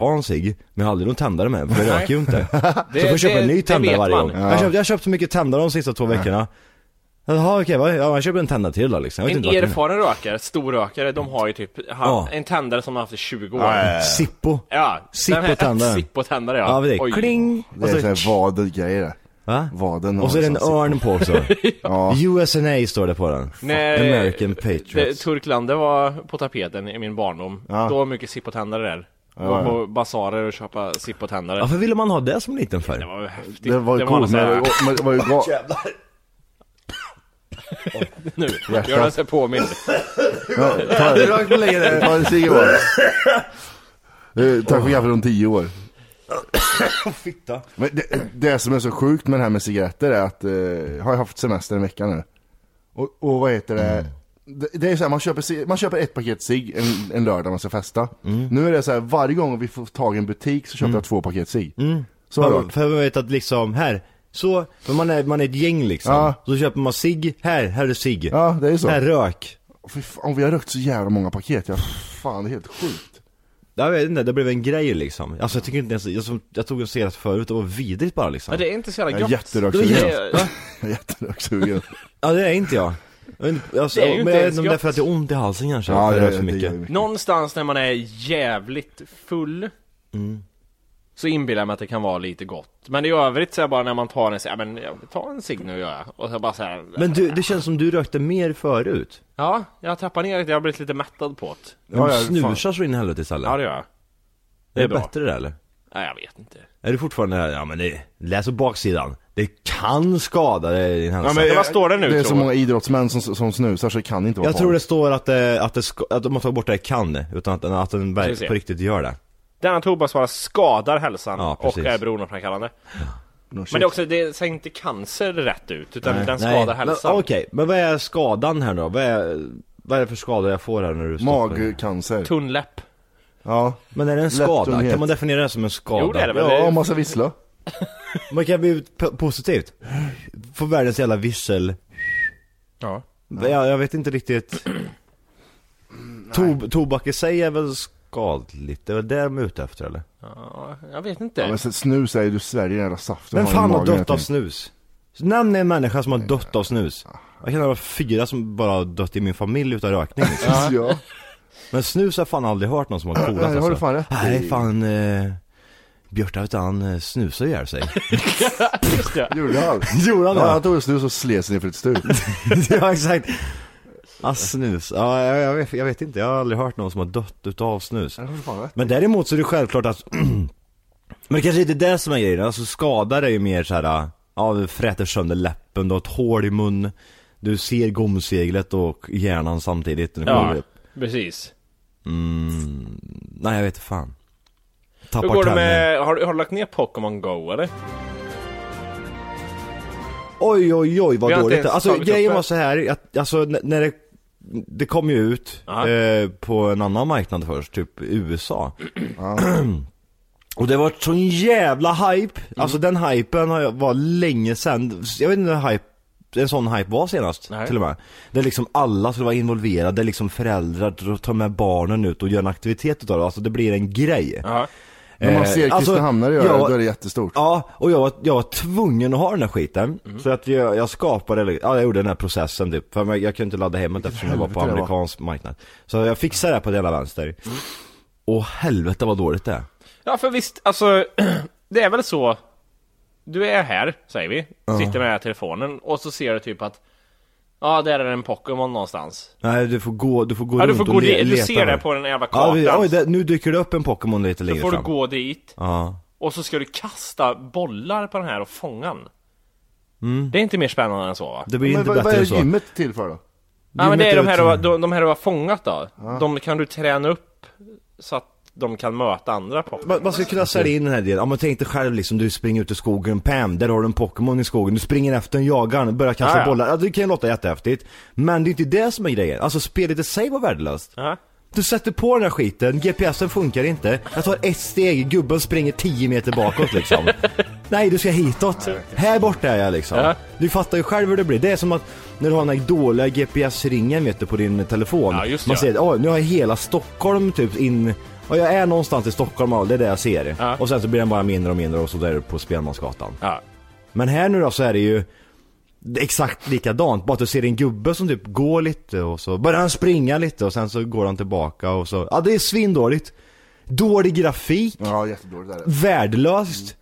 [SPEAKER 6] Ha en cigg, men jag aldrig någon tändare med, för det
[SPEAKER 5] Nej.
[SPEAKER 6] röker ju inte.
[SPEAKER 5] Det-
[SPEAKER 6] så jag får köpa
[SPEAKER 5] det-
[SPEAKER 6] en ny
[SPEAKER 5] det
[SPEAKER 6] tändare varje
[SPEAKER 5] man.
[SPEAKER 6] gång. Jag, har köpt, jag har köpt så mycket tändare de sista två veckorna. Jaha okej, vad- ja, jag köper en tändare till då liksom. Jag
[SPEAKER 5] En
[SPEAKER 6] det
[SPEAKER 5] erfaren rökare, storrökare, de har ju typ ha,
[SPEAKER 6] Ja.
[SPEAKER 5] en tändare som de har haft i 20 år.
[SPEAKER 2] Ja, ja.
[SPEAKER 6] Zippo.
[SPEAKER 5] Ja,
[SPEAKER 6] Zippo-tändare.
[SPEAKER 5] Zippo-tändare ja.
[SPEAKER 6] Ja, det är
[SPEAKER 5] Oj.
[SPEAKER 6] kling.
[SPEAKER 2] Det är
[SPEAKER 6] så,
[SPEAKER 2] såhär vaden-grejer det.
[SPEAKER 6] va?
[SPEAKER 2] Vaden
[SPEAKER 6] Och så är det en örn på också.
[SPEAKER 2] Ja.
[SPEAKER 6] USNA står det på den.
[SPEAKER 5] Nej,
[SPEAKER 6] American
[SPEAKER 5] det,
[SPEAKER 6] Patriots.
[SPEAKER 5] Turklander var på tapeten i min barndom.
[SPEAKER 2] Ja.
[SPEAKER 5] Då var mycket Zippo-tändare där.
[SPEAKER 2] Ja,
[SPEAKER 5] Gå på basarer och köpa Zippo-tändare.
[SPEAKER 6] Varför ville man ha det som liten
[SPEAKER 5] Det
[SPEAKER 6] för?
[SPEAKER 5] var ju häftigt.
[SPEAKER 2] Det var ju coolt, men det var- men det var ju ga-
[SPEAKER 5] Nu, gör den sig påmind.
[SPEAKER 2] Ja, ta, ta en cigg bara. Eh, Tack för kaffet om tio år.
[SPEAKER 6] Fitta.
[SPEAKER 2] Men det, det som är så sjukt med det här med cigaretter är att, eh, jag har haft semester en vecka nu. Och, och vad heter det? Det, det är så här, man köper, man köper ett paket cigg en, en lördag man ska festa. Nu är det så här, varje gång vi får tag i en butik så köper jag två paket cigg. Så har det
[SPEAKER 6] För, för man vet att liksom, här, så, för man är, man är ett gäng liksom.
[SPEAKER 2] Ja.
[SPEAKER 6] Så köper man cigg, här, här är cigg.
[SPEAKER 2] Ja, det är så.
[SPEAKER 6] Här rök.
[SPEAKER 2] Fan, vi har rökt så jävla många paket, ja, fan det är helt sjukt.
[SPEAKER 6] Jag vet inte, det blev en grej liksom. Alltså jag tycker inte ens, jag, jag tog en cigarett förut, det var vidrigt bara liksom.
[SPEAKER 5] Men det är inte så jävla
[SPEAKER 2] Jag är
[SPEAKER 5] gött.
[SPEAKER 2] jätteröksugen. Jag är jätteröksugen.
[SPEAKER 6] Ja det är inte jag. Alltså,
[SPEAKER 5] Det är ju inte
[SPEAKER 6] men jag vet
[SPEAKER 5] ens
[SPEAKER 6] inte om det är för att jag har ont i halsen kanske,
[SPEAKER 2] Ja,
[SPEAKER 6] för
[SPEAKER 2] det,
[SPEAKER 6] röker för
[SPEAKER 2] det
[SPEAKER 6] mycket.
[SPEAKER 2] mycket.
[SPEAKER 5] Någonstans när man är jävligt full
[SPEAKER 6] Mm.
[SPEAKER 5] Så inbillar jag mig att det kan vara lite gott Men i övrigt så är det bara när man tar en så ja, men jag tar en cigg nu gör jag Och så bara så här,
[SPEAKER 6] Men du, det känns som du rökte mer förut.
[SPEAKER 5] Ja, jag trappar ner lite, jag har blivit lite mättad på det
[SPEAKER 2] Ja,
[SPEAKER 6] du
[SPEAKER 2] ja, fan.
[SPEAKER 6] snusar så in i helvete istället.
[SPEAKER 5] Ja det gör jag
[SPEAKER 6] det är
[SPEAKER 5] bra.
[SPEAKER 6] bättre det eller?
[SPEAKER 5] Nej jag vet inte
[SPEAKER 6] Är du fortfarande här, ja men det, läs på baksidan. Det kan skada dig, din hälsa.
[SPEAKER 2] Ja, men,
[SPEAKER 5] vad står det nu,
[SPEAKER 2] Det är så många idrottsmän som, som snusar så det kan inte vara
[SPEAKER 6] jag tror det
[SPEAKER 2] farligt.
[SPEAKER 6] står att, det, att, det ska, att de har tagit bort det kan, utan att, att den
[SPEAKER 5] Ska vi se.
[SPEAKER 6] på riktigt gör det.
[SPEAKER 5] Denna tobaksvara skadar hälsan
[SPEAKER 6] Ja,
[SPEAKER 5] och
[SPEAKER 6] precis.
[SPEAKER 5] är beroendeframkallande
[SPEAKER 2] No
[SPEAKER 5] Men det är också, det ser inte cancer rätt ut utan
[SPEAKER 2] Nej.
[SPEAKER 5] den skadar
[SPEAKER 6] men,
[SPEAKER 5] hälsan
[SPEAKER 6] Okej, men vad är skadan här då? Vad är, vad är det för skada jag får här när du stoppar?
[SPEAKER 2] Magcancer.
[SPEAKER 5] Tunnläpp
[SPEAKER 2] Ja.
[SPEAKER 6] Men är det en skada? Kan man definiera det som en skada?
[SPEAKER 5] Jo, det är det väl.
[SPEAKER 2] Ja, om man ska vissla.
[SPEAKER 6] Man kan bli positivt. Få världens jävla vissel.
[SPEAKER 5] Ja.
[SPEAKER 6] Jag, jag vet inte riktigt. To, tobak i sig är väl skadligt? Det är väl det de är ute efter eller?
[SPEAKER 5] Ja, jag vet inte.
[SPEAKER 2] Ja, men snus är ju, du sväljer den jävla saften.
[SPEAKER 6] Vem fan har dött av snus? Nämn en människa som har dött av snus. Jag kan ha fyra som bara har dött i min familj utav rökning liksom.
[SPEAKER 2] Ja.
[SPEAKER 6] Men snus har jag fan aldrig hört någon som har
[SPEAKER 2] Nej,
[SPEAKER 6] kolat
[SPEAKER 2] det har du fan rätt.
[SPEAKER 6] Nej fan, eh, Björta vet han eh, snusar ihjäl sig.
[SPEAKER 5] Just det.
[SPEAKER 2] Gjorde han?
[SPEAKER 6] Gjorde han
[SPEAKER 2] Ja,
[SPEAKER 6] det?
[SPEAKER 2] han tog en snus och slet sig ner för ett stup.
[SPEAKER 6] ja exakt. Ah, snus, ja jag, jag, vet, jag vet inte, jag har aldrig hört någon som har dött utav snus.
[SPEAKER 2] Det har du fan rätt i.
[SPEAKER 6] Men däremot så är det självklart att Men det kanske inte är det som är grejen, alltså skadar är ju mer såhär Ja, du fräter sönder läppen, du har ett hål i mun Du ser gomseglet och hjärnan samtidigt när du
[SPEAKER 5] Ja,
[SPEAKER 6] kommer upp.
[SPEAKER 5] Precis.
[SPEAKER 6] mm, Nej jag vet inte fan. Tappar
[SPEAKER 5] Hur går det med, har, har du lagt ner Pokémon Go eller?
[SPEAKER 6] Oj oj oj vad dåligt. Alltså grejen var så här, att, alltså när det Det kom ju ut eh, på en annan marknad först, typ USA Och det var sån jävla hype, alltså den hypen var länge sedan, jag vet inte när hype en sån hype var senast
[SPEAKER 5] Nej.
[SPEAKER 6] till och med. Där liksom alla skulle vara involverade, liksom föräldrar tar med barnen ut och gör en aktivitet utav det, alltså det blir en grej.
[SPEAKER 5] Ja.
[SPEAKER 2] När man
[SPEAKER 6] Eh,
[SPEAKER 2] ser
[SPEAKER 6] alltså,
[SPEAKER 2] Kristinehamnare göra det,
[SPEAKER 6] jag-
[SPEAKER 2] då är det jättestort.
[SPEAKER 6] Ja, och jag var, jag var tvungen att ha den här skiten. Så att jag, jag skapade, ja jag gjorde den här processen typ. För jag, jag kunde inte ladda hem det eftersom det var på
[SPEAKER 2] det var.
[SPEAKER 6] amerikansk marknad. Så jag fixade det på hela vänster. Och helvete vad dåligt det är.
[SPEAKER 5] Ja, för visst, alltså, det är väl så. Du är här, säger vi, sitter med telefonen och så ser du typ att Ja, där är en Pokémon någonstans.
[SPEAKER 6] Nej du får gå, du får gå
[SPEAKER 5] Ja, du
[SPEAKER 6] runt
[SPEAKER 5] får
[SPEAKER 6] och
[SPEAKER 5] gå
[SPEAKER 6] le,
[SPEAKER 5] dit, du
[SPEAKER 6] leta
[SPEAKER 5] ser det
[SPEAKER 6] där.
[SPEAKER 5] på den jävla
[SPEAKER 6] Ja,
[SPEAKER 5] kartan.
[SPEAKER 6] vi, oj, det, nu dyker det upp en Pokémon lite längre
[SPEAKER 5] får du
[SPEAKER 6] fram.
[SPEAKER 5] gå dit
[SPEAKER 6] Ja.
[SPEAKER 5] och så ska du kasta bollar på den här och fånga den.
[SPEAKER 6] Mm.
[SPEAKER 5] Det är inte mer spännande än så va?
[SPEAKER 6] Det blir
[SPEAKER 2] Men
[SPEAKER 6] inte
[SPEAKER 2] vad, vad
[SPEAKER 6] bättre
[SPEAKER 2] är
[SPEAKER 6] än så.
[SPEAKER 2] gymmet till för då?
[SPEAKER 5] Ja men det är de här, du, de, de här du har fångat då. De kan du träna upp så att de kan möta andra Pokémon.
[SPEAKER 6] Man, man ska kunna sälja in den här delen. Ja men tänk dig själv liksom, du springer ut i skogen, Pam, där har du en Pokémon i skogen. Du springer efter en jagaren, börjar kasta
[SPEAKER 5] Ja, ja.
[SPEAKER 6] bollar. Ja, det kan ju låta jättehäftigt. Men det är inte det som är grejen. Alltså spelet i sig var värdelöst.
[SPEAKER 5] Ja.
[SPEAKER 6] Du sätter på den här skiten, GPSen funkar inte. Jag tar ett steg, gubben springer 10 meter bakåt liksom. Nej, du ska hitåt. Här borta är jag liksom.
[SPEAKER 5] Ja.
[SPEAKER 6] Du fattar ju själv hur det blir. Det är som att när du har den här dåliga GPS-ringen vet du på din telefon.
[SPEAKER 5] Ja,
[SPEAKER 6] Man
[SPEAKER 5] ja.
[SPEAKER 6] ser, oj nu har jag hela Stockholm typ in och jag är någonstans i Stockholm, ja, det är det jag ser.
[SPEAKER 5] Ja.
[SPEAKER 6] Och sen så blir den bara mindre och mindre och så där på Spelmansgatan.
[SPEAKER 5] Ja.
[SPEAKER 6] Men här nu då så är det ju exakt likadant, bara att du ser en gubbe som typ går lite och så börjar han springa lite och sen så går han tillbaka och så, ja det är svindåligt. Dålig grafik,
[SPEAKER 2] Ja, jättedåligt är det.
[SPEAKER 6] värdelöst.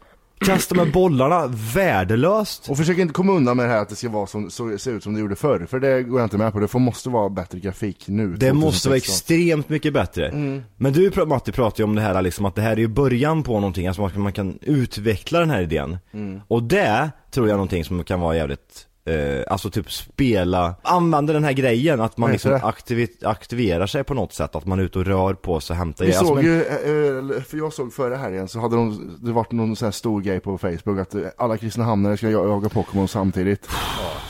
[SPEAKER 6] Kasta med bollarna, värdelöst.
[SPEAKER 2] Och försök inte komma undan med det här att det ska vara som, så, se ut som det gjorde förr, för det går jag inte med på. Det får, måste vara bättre grafik nu.
[SPEAKER 6] Det måste vara
[SPEAKER 2] 2016.
[SPEAKER 6] extremt mycket bättre.
[SPEAKER 2] Mm.
[SPEAKER 6] Men du Matti pratar ju om det här liksom att det här är ju början på någonting, alltså man kan, man kan utveckla den här idén.
[SPEAKER 2] Mm.
[SPEAKER 6] Och det tror jag är någonting som kan vara jävligt Eh, alltså typ spela, använda den här grejen att man liksom aktivi- aktiverar sig på något sätt, att man är ute och rör på sig, hämtar
[SPEAKER 2] Vi
[SPEAKER 6] grejer. Alltså,
[SPEAKER 2] såg
[SPEAKER 6] men-
[SPEAKER 2] ju, eh, eh, för jag såg förra helgen så hade de, det varit någon sån här stor grej på Facebook att eh, alla Kristinehamnare ska ja- jaga Pokémon samtidigt.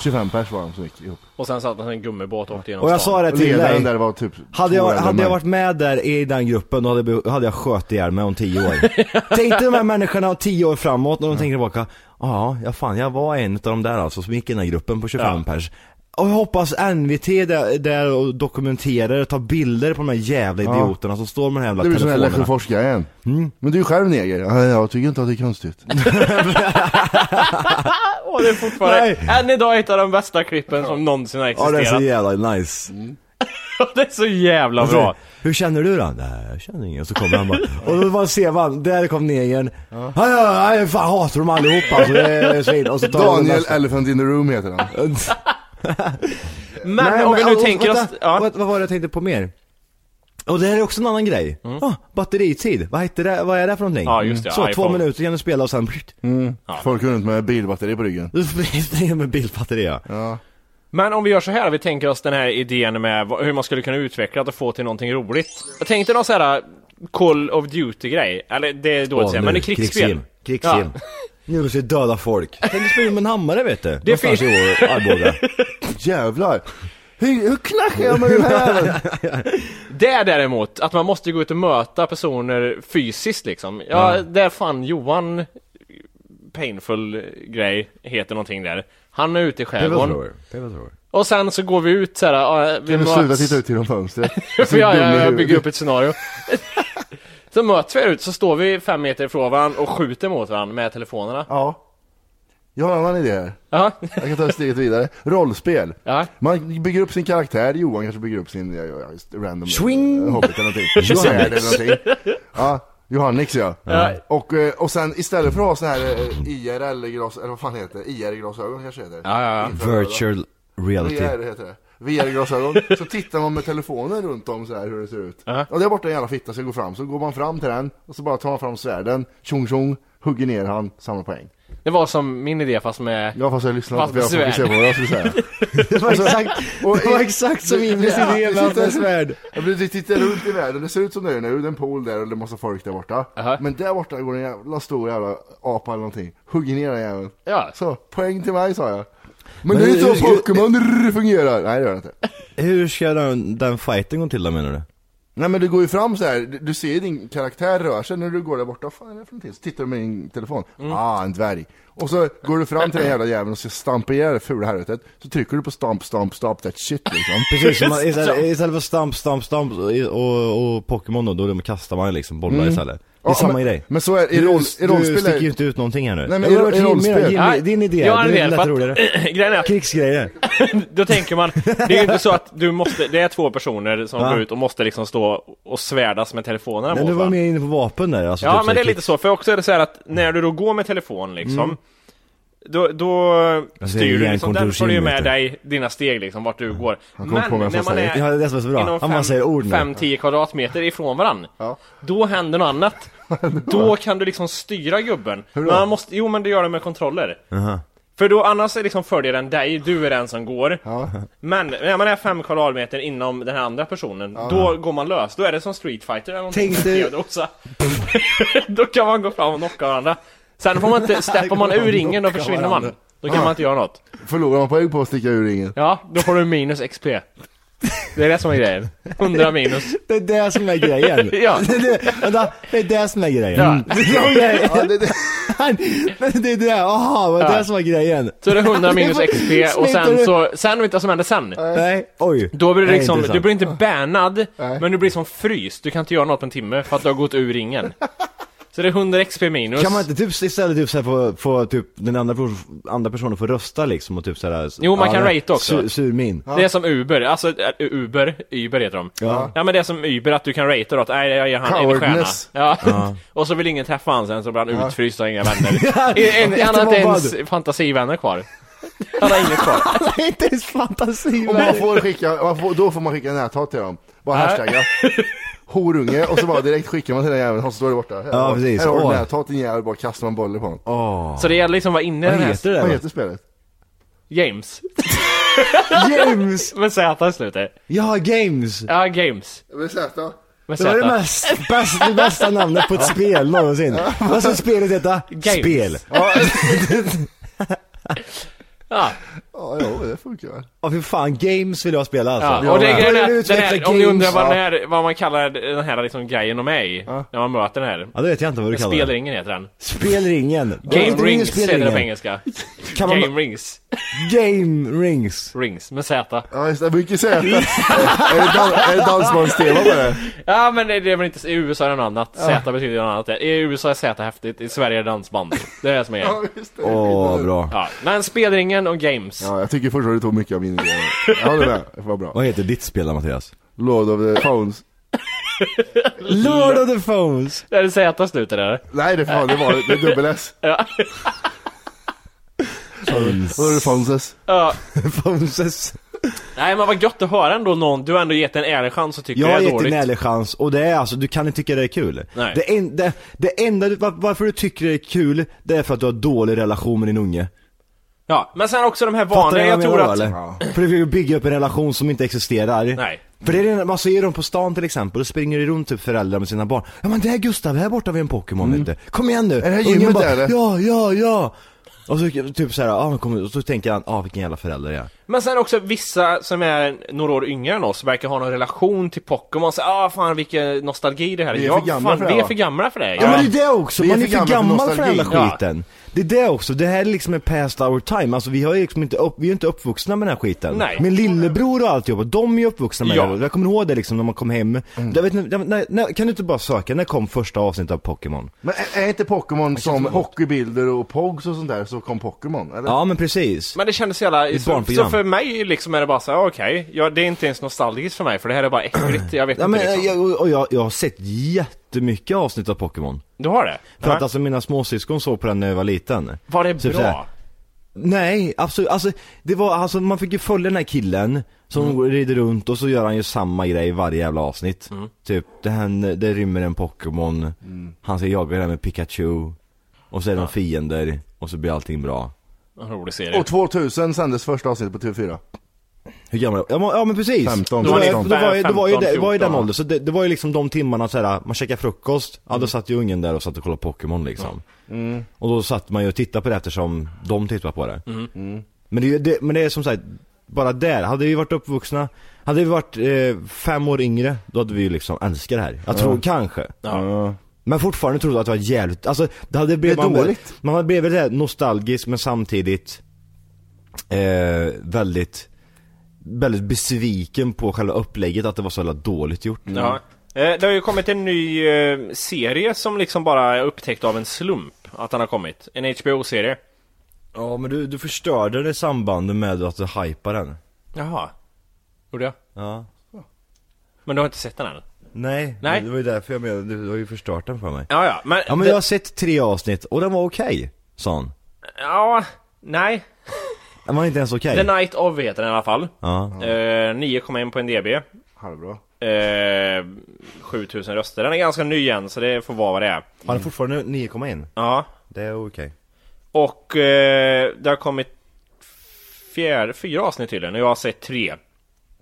[SPEAKER 2] 25 pers var de som gick ihop.
[SPEAKER 5] Och sen satt man en gummibåt och åkte genom
[SPEAKER 6] Och jag
[SPEAKER 5] stan.
[SPEAKER 6] sa det till dig.
[SPEAKER 2] där var typ
[SPEAKER 6] Hade jag, hade jag varit med där i den gruppen, då hade, hade jag skött ihjäl mig om tio år. Tänk dig de här människorna om tio år framåt, när de tänker tillbaka. Ja, ja fan, jag var en av de där alltså som gick i den här gruppen på 25
[SPEAKER 5] Ja.
[SPEAKER 6] pers. Och jag hoppas NVT där, där och dokumenterar och tar bilder på de här jävla
[SPEAKER 2] Ja.
[SPEAKER 6] idioterna som står med de här jävla
[SPEAKER 2] Det blir sån här
[SPEAKER 6] telefonerna.
[SPEAKER 2] Lesjöforsgrejen.
[SPEAKER 6] Mm.
[SPEAKER 2] Men du är ju själv neger. Ja, jag tycker inte att det är konstigt.
[SPEAKER 5] Och det är fortfarande,
[SPEAKER 6] Nej.
[SPEAKER 5] än idag ett av de bästa klippen som någonsin har
[SPEAKER 6] Ja, det är
[SPEAKER 5] existerat.
[SPEAKER 6] så jävla nice.
[SPEAKER 5] det är så jävla
[SPEAKER 6] Och så,
[SPEAKER 5] bra.
[SPEAKER 6] Hur känner du då? Nej, jag känner ingen. Och så kommer han bara, och då bara ser man, där kom negern. Ja, ja, ja, fan hatar dem allihopa alltså, det är svin. Och så tar
[SPEAKER 2] Daniel. Elephant in the room heter han.
[SPEAKER 5] Men
[SPEAKER 6] Nej,
[SPEAKER 5] om vi nu
[SPEAKER 6] och-
[SPEAKER 5] tänker
[SPEAKER 6] vänta,
[SPEAKER 5] oss... Ja.
[SPEAKER 6] vad, vad var det jag tänkte på mer? Och det här är också en annan grej. Ah, batteritid, vad heter det, vad är det för någonting?
[SPEAKER 5] Ja, just det,
[SPEAKER 6] Så, två
[SPEAKER 5] iPhone.
[SPEAKER 6] minuter kan du spela och sen
[SPEAKER 2] Mm. Folk går runt med bilbatteri på ryggen.
[SPEAKER 6] Du springer med bilbatteri ja.
[SPEAKER 2] Ja.
[SPEAKER 5] Men om vi gör så här, vi tänker oss den här idén med hur man skulle kunna utveckla det och få till någonting roligt. Jag tänkte någon sån här uh, Call of Duty-grej, eller det är dåligt att säga, men det är krigsspel.
[SPEAKER 6] Krigsfilm. Nu ska döda folk. Tänk dig spela med en hammare vet du.
[SPEAKER 5] Det
[SPEAKER 6] Någonstans
[SPEAKER 5] finns-
[SPEAKER 6] i Arboga.
[SPEAKER 2] Jävlar. Hur, hur knackar jag med den här?
[SPEAKER 5] Det är däremot att man måste gå ut och möta personer fysiskt liksom. Ja, det är fan Johan Painful grej, heter någonting där. Han är ute i skärgården.
[SPEAKER 6] Pebble thrower.
[SPEAKER 5] Och sen så går vi ut såhär, ja, vi
[SPEAKER 2] Kan du sluta titta ut genom fönstret?
[SPEAKER 5] För jag, jag, jag bygger upp ett scenario. så möts vi här ute, så står vi fem meter ifrån varandra och skjuter mot varandra med telefonerna.
[SPEAKER 2] Ja. Jag har en annan idé här.
[SPEAKER 5] Ja.
[SPEAKER 2] Jag kan ta steget vidare. Rollspel.
[SPEAKER 5] Ja.
[SPEAKER 2] Man bygger upp sin karaktär, Johan kanske bygger upp sin ja, ja, just random
[SPEAKER 6] Swing.
[SPEAKER 2] eh, hobbit eller någonting.
[SPEAKER 6] Johannix.
[SPEAKER 2] Svärd eller någonting. Ja, Johannix ja.
[SPEAKER 5] Ja.
[SPEAKER 2] Och, eh, och sen istället för att ha sån här eh, IRL-glas, eller vad fan heter det? IR-glasögon kanske heter
[SPEAKER 5] Ja, ja, ja.
[SPEAKER 6] Virtual reality.
[SPEAKER 2] VR heter det. VR-glasögon. så tittar man med telefonen runt om så här hur det ser ut.
[SPEAKER 5] Ja.
[SPEAKER 2] Och där borta är en jävla fitta som går fram. Så går man fram till den och så bara tar man fram svärden, tjong tjong, hugger ner han, samlar poäng.
[SPEAKER 5] Det var som min idé fast med...
[SPEAKER 2] Ja fast jag lyssnade inte för jag
[SPEAKER 5] med
[SPEAKER 2] fokuserade på vad jag skulle säga.
[SPEAKER 6] Det var exakt,
[SPEAKER 2] Och
[SPEAKER 6] det var exakt som
[SPEAKER 2] Ja,
[SPEAKER 6] idé
[SPEAKER 2] det
[SPEAKER 6] med hans svärd.
[SPEAKER 2] Jag blir tittar runt i världen, det ser ut som det är nu, det är en pool där och det är massa folk där borta.
[SPEAKER 5] Aha.
[SPEAKER 2] Men där borta går en jävla stor jävla apa eller någonting, hugger ner den jäveln.
[SPEAKER 5] Ja.
[SPEAKER 2] Så, poäng till mig sa jag. Men,
[SPEAKER 6] Men
[SPEAKER 2] det är inte så Pokémon fungerar. Nej det gör det inte.
[SPEAKER 6] Hur ska den, den fighten gå till då menar du?
[SPEAKER 2] Nej men du går ju fram så här. du, du ser ju din karaktär röra sig när du går där borta, vad fan är det för någonting? Så tittar du med din telefon,
[SPEAKER 5] Mm.
[SPEAKER 2] ah en dvärg. Och så går du fram till den jävla jäveln och ska stampa ihjäl det fula helvetet. Så trycker du på stamp, stamp, stamp that shit liksom.
[SPEAKER 6] Precis, som man, istället, istället för stamp, stamp, stamp och, och, och Pokémon då, då kastar man liksom bollar
[SPEAKER 2] Mm.
[SPEAKER 6] istället. Det är
[SPEAKER 2] Ja,
[SPEAKER 6] samma
[SPEAKER 2] men-
[SPEAKER 6] grej.
[SPEAKER 2] men så är- i
[SPEAKER 6] du,
[SPEAKER 2] roll- i rollspel
[SPEAKER 6] Du sticker ju inte ut någonting här nu.
[SPEAKER 2] Nej, men i i rollspel-
[SPEAKER 6] Jimmy, din idé,
[SPEAKER 5] jag har en
[SPEAKER 6] det
[SPEAKER 5] idé, för
[SPEAKER 6] lätt
[SPEAKER 5] att-
[SPEAKER 6] roligare.
[SPEAKER 5] Grejen är
[SPEAKER 6] Krigsgrejer.
[SPEAKER 5] då tänker man, det är ju inte så att du måste, det är två personer som
[SPEAKER 6] Ja.
[SPEAKER 5] går ut och måste liksom stå och svärdas med telefonerna
[SPEAKER 6] Men du var mer inne på vapen där alltså,
[SPEAKER 5] Ja,
[SPEAKER 6] typ
[SPEAKER 5] men det är lite så, för också är det så här att när du då går med telefon liksom
[SPEAKER 6] Mm.
[SPEAKER 5] Då, då
[SPEAKER 6] Alltså,
[SPEAKER 5] styr du liksom, den
[SPEAKER 6] hjärnkontor
[SPEAKER 5] får du ju med dig dina steg liksom, vart du går. Men när man är
[SPEAKER 6] Ja, det är så bra.
[SPEAKER 5] inom
[SPEAKER 6] Han bara säger ord nu.
[SPEAKER 5] 5-10 kvadratmeter ifrån varandra,
[SPEAKER 2] Ja.
[SPEAKER 5] då händer något annat. då kan du liksom styra gubben.
[SPEAKER 2] Hur då?
[SPEAKER 5] Men man måste, jo men det gör det med kontroller.
[SPEAKER 6] Aha.
[SPEAKER 5] För då annars är liksom följer den dig, du är den som går.
[SPEAKER 2] Ja.
[SPEAKER 5] Men när man är fem kvadratmeter inom den här andra personen, då går man lös. Då är det som Street Fighter eller någonting.
[SPEAKER 6] Tänk dig-
[SPEAKER 5] då kan man gå fram och knocka varandra. Sen får man inte, steppar man ur ringen då försvinner man. Då kan man inte göra något.
[SPEAKER 2] Förlorar man poäng på att sticka ur ringen?
[SPEAKER 5] Ja, då får du minus XP. Det är det som är grejen. 100 minus.
[SPEAKER 6] Det är det som är grejen.
[SPEAKER 5] Ja.
[SPEAKER 6] Det, är det, vänta, det är det som är grejen.
[SPEAKER 5] Ja.
[SPEAKER 2] Ja, det, det,
[SPEAKER 6] det är det, aha, det är
[SPEAKER 5] Ja.
[SPEAKER 6] det som är grejen.
[SPEAKER 5] Så är det 100 minus XP och sen
[SPEAKER 6] du-
[SPEAKER 5] så, sen vet du vad som händer sen?
[SPEAKER 6] Nej, oj.
[SPEAKER 5] Då blir det
[SPEAKER 6] Nej,
[SPEAKER 5] liksom, du blir inte bannad, men du blir som fryst. Du kan inte göra något på en timme för att du har gått ur ringen. Så det är 100 XP minus.
[SPEAKER 6] Kan man inte typ istället typ såhär få, få typ den andra, andra personen få rösta liksom och typ såhär
[SPEAKER 5] Jo, man kan
[SPEAKER 6] nej,
[SPEAKER 5] rate också.
[SPEAKER 6] Sur, surmin.
[SPEAKER 5] Det är som Uber, alltså äh, Uber, Uber heter de.
[SPEAKER 6] Ja.
[SPEAKER 5] Ja men det är som Uber, att du kan ratea då att nej jag ger han en stjärna. Ja.
[SPEAKER 6] Ja.
[SPEAKER 5] och så vill ingen träffa han sen så blir han
[SPEAKER 2] Ja.
[SPEAKER 5] utfryst och har inga vänner. en, en, han har inte ens fantasivänner kvar. Han har inget kvar.
[SPEAKER 6] Det är inte ens fantasi
[SPEAKER 2] och man får skicka, man får, då får man skicka näthat till dem. Bara
[SPEAKER 5] Ja.
[SPEAKER 2] hashtagga. Horunge och så bara direkt skickar man till den jäveln och så står det borta. Här,
[SPEAKER 6] Ja, precis.
[SPEAKER 2] Här har du näthat din jävel, bara kastar man bollen på honom.
[SPEAKER 6] Åh.
[SPEAKER 5] Så det gäller liksom att vara inne i
[SPEAKER 6] Vad
[SPEAKER 5] den här...
[SPEAKER 6] heter det
[SPEAKER 2] Vad heter spelet?
[SPEAKER 5] Games.
[SPEAKER 6] Games!
[SPEAKER 5] Med Z i slutet.
[SPEAKER 6] Ja, games!
[SPEAKER 5] Ja, games.
[SPEAKER 2] Med Z?
[SPEAKER 5] Med
[SPEAKER 6] Det var det mest, bäst, det bästa namnet på ett spel någonsin. Vad ska spelet heta?
[SPEAKER 5] Games.
[SPEAKER 6] Spel.
[SPEAKER 2] Ja,
[SPEAKER 5] Ja,
[SPEAKER 2] ja, jo, det funkar väl.
[SPEAKER 6] Ja fy fan, games vill jag spela alltså.
[SPEAKER 5] ja. och det är grejen är att den här, om ni undrar vad,
[SPEAKER 2] ja.
[SPEAKER 5] den här, vad man kallar den här liksom grejen är i,
[SPEAKER 2] Ja.
[SPEAKER 5] när man möter den här.
[SPEAKER 6] Ja det vet jag inte vad du kallar.
[SPEAKER 5] Spelringen heter den.
[SPEAKER 6] Spelringen.
[SPEAKER 5] Game
[SPEAKER 6] Inte
[SPEAKER 5] rings heter det på engelska.
[SPEAKER 6] Kan man-
[SPEAKER 5] Game rings.
[SPEAKER 6] Game rings.
[SPEAKER 5] Rings, med Z.
[SPEAKER 2] Ja just det, mycket Z. är, det dan- är det dansbandstema på det?
[SPEAKER 5] Ja men det det är väl inte, i USA är det något annat. Z betyder något annat. I USA är Z häftigt, i Sverige är det dansband. Det är det som är
[SPEAKER 2] Ja,
[SPEAKER 5] grejen.
[SPEAKER 2] just det.
[SPEAKER 6] Åh, bra.
[SPEAKER 5] Ja, men spelringen och games.
[SPEAKER 2] Ja, jag tycker fortfarande du tog mycket av min idé. Jag håller med, det var bra.
[SPEAKER 6] Vad heter ditt spel då, Mattias?
[SPEAKER 2] Lord of the Phones.
[SPEAKER 6] Lord of the Phones.
[SPEAKER 5] Är det Z slutet där?
[SPEAKER 2] Nej det, fan, det var det, är dubbel S.
[SPEAKER 5] Ja.
[SPEAKER 2] Lord of the Phones.
[SPEAKER 5] ja.
[SPEAKER 6] Phones.
[SPEAKER 5] Nej men vad gött att höra ändå någon, du har ändå gett en ärlig chans och tycker
[SPEAKER 6] Jag
[SPEAKER 5] det
[SPEAKER 6] har
[SPEAKER 5] är
[SPEAKER 6] gett dig
[SPEAKER 5] dåligt.
[SPEAKER 6] en ärlig chans och det är alltså, du kan inte tycka det är kul.
[SPEAKER 5] Nej.
[SPEAKER 6] Det, en, det, det enda, du- var, varför du tycker det är kul, det är för att du har dålig relation med din unge.
[SPEAKER 5] Ja, men sen också de här vanliga, jag
[SPEAKER 6] vad
[SPEAKER 5] tror att...
[SPEAKER 6] eller? För du vill bygga upp en relation som inte existerar.
[SPEAKER 5] Nej.
[SPEAKER 6] För det är det, man ser dem på stan till exempel, och springer det runt typ föräldrar med sina barn. Ja men det är Gustav, här borta vid en Pokémon vet du. Kom igen nu!
[SPEAKER 2] Mm. Är det här gymmet, eller?
[SPEAKER 6] Ja, ja, ja! Och så typ såhär, ja men kom, och så tänker han, ja vilken jävla förälder jag är.
[SPEAKER 5] Men sen också vissa som är några år yngre än oss verkar ha någon relation till Pokémon. Så, ah fan vilken nostalgi det här är.
[SPEAKER 2] Vi är
[SPEAKER 5] Ja,
[SPEAKER 2] för gamla för det,
[SPEAKER 5] vi är för gamla för det.
[SPEAKER 6] Ja, men det är det också,
[SPEAKER 2] Vi är
[SPEAKER 6] man är
[SPEAKER 2] för gamla för
[SPEAKER 6] gammal för den jävla skiten. Det är det också, det här är liksom en past our time, alltså vi har ju liksom inte upp, vi är inte uppvuxna med den här skiten.
[SPEAKER 5] Nej.
[SPEAKER 6] Min lillebror och alltihopa, de är ju uppvuxna med
[SPEAKER 5] Ja.
[SPEAKER 6] det. Jag kommer ihåg det liksom när man kom hem.
[SPEAKER 2] Mm.
[SPEAKER 6] Jag vet, inte, när, när, kan du inte bara söka, när kom första avsnittet av Pokémon?
[SPEAKER 2] Men är, är inte Pokémon som hockeybilder och Pogs och sånt där så kom Pokémon? Eller?
[SPEAKER 6] Ja men precis.
[SPEAKER 5] Men det kändes så jävla... Så, så för mig liksom är det bara så okej, ja, det är inte ens nostalgiskt för mig för det här är bara äckligt. Jag vet
[SPEAKER 6] Ja,
[SPEAKER 5] inte
[SPEAKER 6] men,
[SPEAKER 5] liksom.
[SPEAKER 6] jag, och jag, jag har sett jättemycket avsnitt av Pokémon.
[SPEAKER 5] Du har det?
[SPEAKER 6] För att alltså mina småsyskon såg på den när jag var liten.
[SPEAKER 5] Var det
[SPEAKER 6] Typ
[SPEAKER 5] bra?
[SPEAKER 6] så här. Nej, absolut, alltså det var, alltså man fick ju följa den här killen som
[SPEAKER 5] Mm.
[SPEAKER 6] rider runt och så gör han ju samma grej i varje jävla avsnitt.
[SPEAKER 5] Mm.
[SPEAKER 6] Typ, det, här, det rymmer en Pokémon, han ska jaga den med Pikachu, och så är
[SPEAKER 5] Ja.
[SPEAKER 6] några fiender, och så blir allting bra.
[SPEAKER 5] En rolig serie.
[SPEAKER 2] Och 2000 sändes första avsnittet på TV4.
[SPEAKER 6] Hur gammal ja, men, ja men precis!
[SPEAKER 2] 15,
[SPEAKER 6] då var,
[SPEAKER 2] 16.
[SPEAKER 6] då var, ju- då var ju det,
[SPEAKER 5] 15,
[SPEAKER 6] var ju den
[SPEAKER 5] 14.
[SPEAKER 6] åldern, så det, det var ju liksom de timmarna såhär, man käkade frukost, ja
[SPEAKER 5] Mm.
[SPEAKER 6] då satt ju ungen där och satt och kollade Pokémon liksom. Och då satt man ju och tittade på det eftersom de tittade på det.
[SPEAKER 5] Mm.
[SPEAKER 6] Men det, det, men det är som sagt, bara där, hade vi varit uppvuxna, hade vi varit eh, fem år yngre, då hade vi ju liksom älskat det här. Jag tror kanske.
[SPEAKER 2] Ja.
[SPEAKER 6] Men fortfarande trodde jag att det var jävligt, alltså det hade blivit,
[SPEAKER 2] Det
[SPEAKER 6] man, var-
[SPEAKER 2] dåligt.
[SPEAKER 6] man hade blivit det här nostalgisk men samtidigt eh, väldigt, väldigt besviken på själva upplägget att det var så jävla dåligt gjort.
[SPEAKER 5] Ja. Eh, Det har ju kommit en ny eh, serie som liksom bara är upptäckt av en slump att den har kommit. En HBO-serie.
[SPEAKER 6] Ja men du, du förstörde det sambandet med att du hypade den.
[SPEAKER 5] Jaha. Gjorde jag?
[SPEAKER 6] Ja.
[SPEAKER 5] Men du har inte sett den än?
[SPEAKER 6] Nej,
[SPEAKER 5] Nej.
[SPEAKER 6] det var ju därför jag menade, du har ju förstört den för mig.
[SPEAKER 5] Ja, ja. Men,
[SPEAKER 6] Ja men
[SPEAKER 5] det-
[SPEAKER 6] jag har sett tre avsnitt och den var okej, sa han.
[SPEAKER 5] Ja, nej.
[SPEAKER 6] Den var inte ens okej.
[SPEAKER 5] The Night of heter den i alla fall.
[SPEAKER 6] Ja.
[SPEAKER 5] Eh, 9,1 på en DB.
[SPEAKER 2] Halvbra.
[SPEAKER 5] Eh, 7000 röster. Den är ganska ny än så det får vara vad det är.
[SPEAKER 6] Har den fortfarande 9,1?
[SPEAKER 5] Ja.
[SPEAKER 6] Det är okej.
[SPEAKER 5] Och eh, det har kommit fjär, fyra avsnitt tydligen och jag har sett tre.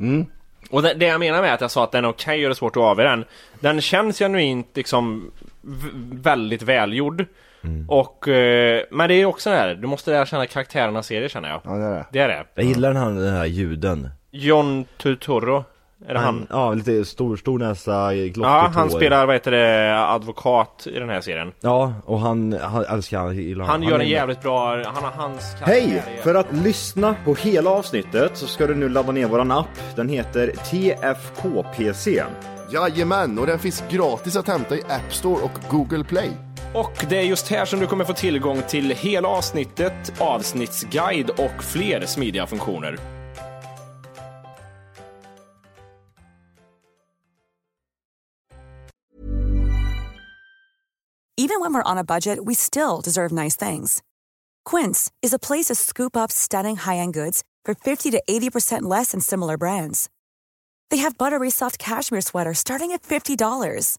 [SPEAKER 2] Mm.
[SPEAKER 5] Och det, det jag menar med att jag sa att den är okej och det är svårt att avgöra den. Den känns genuint liksom v- väldigt välgjord.
[SPEAKER 6] Mm.
[SPEAKER 5] Och, eh, men det är också det här, du måste lära känna karaktärerna serier känner jag.
[SPEAKER 2] Ja, det är det.
[SPEAKER 5] Det är det.
[SPEAKER 6] Jag gillar den här, den här ljuden.
[SPEAKER 5] John Turturro, är det han?
[SPEAKER 6] Ja, lite stor, stor näsa, glockigt
[SPEAKER 5] Ja, han spelar vad heter det, advokat i den här serien.
[SPEAKER 6] Ja, och han, han älskar han, gillar
[SPEAKER 5] Han gör
[SPEAKER 6] är
[SPEAKER 5] en jävligt bra, han har hans
[SPEAKER 4] Hej! För att lyssna på hela avsnittet så ska du nu ladda ner våran app. Den heter TFKPC.
[SPEAKER 2] Jajamän, och den finns gratis att hämta i App Store och Google Play.
[SPEAKER 5] Och det är just här som du kommer få tillgång till hela avsnittet, avsnittsguide och fler smidiga funktioner.
[SPEAKER 7] Even when we're on a budget, we still deserve nice things. Quince is a place to scoop up stunning high-end goods for 50 to 80% less than similar brands. They have buttery soft cashmere sweaters starting at $50,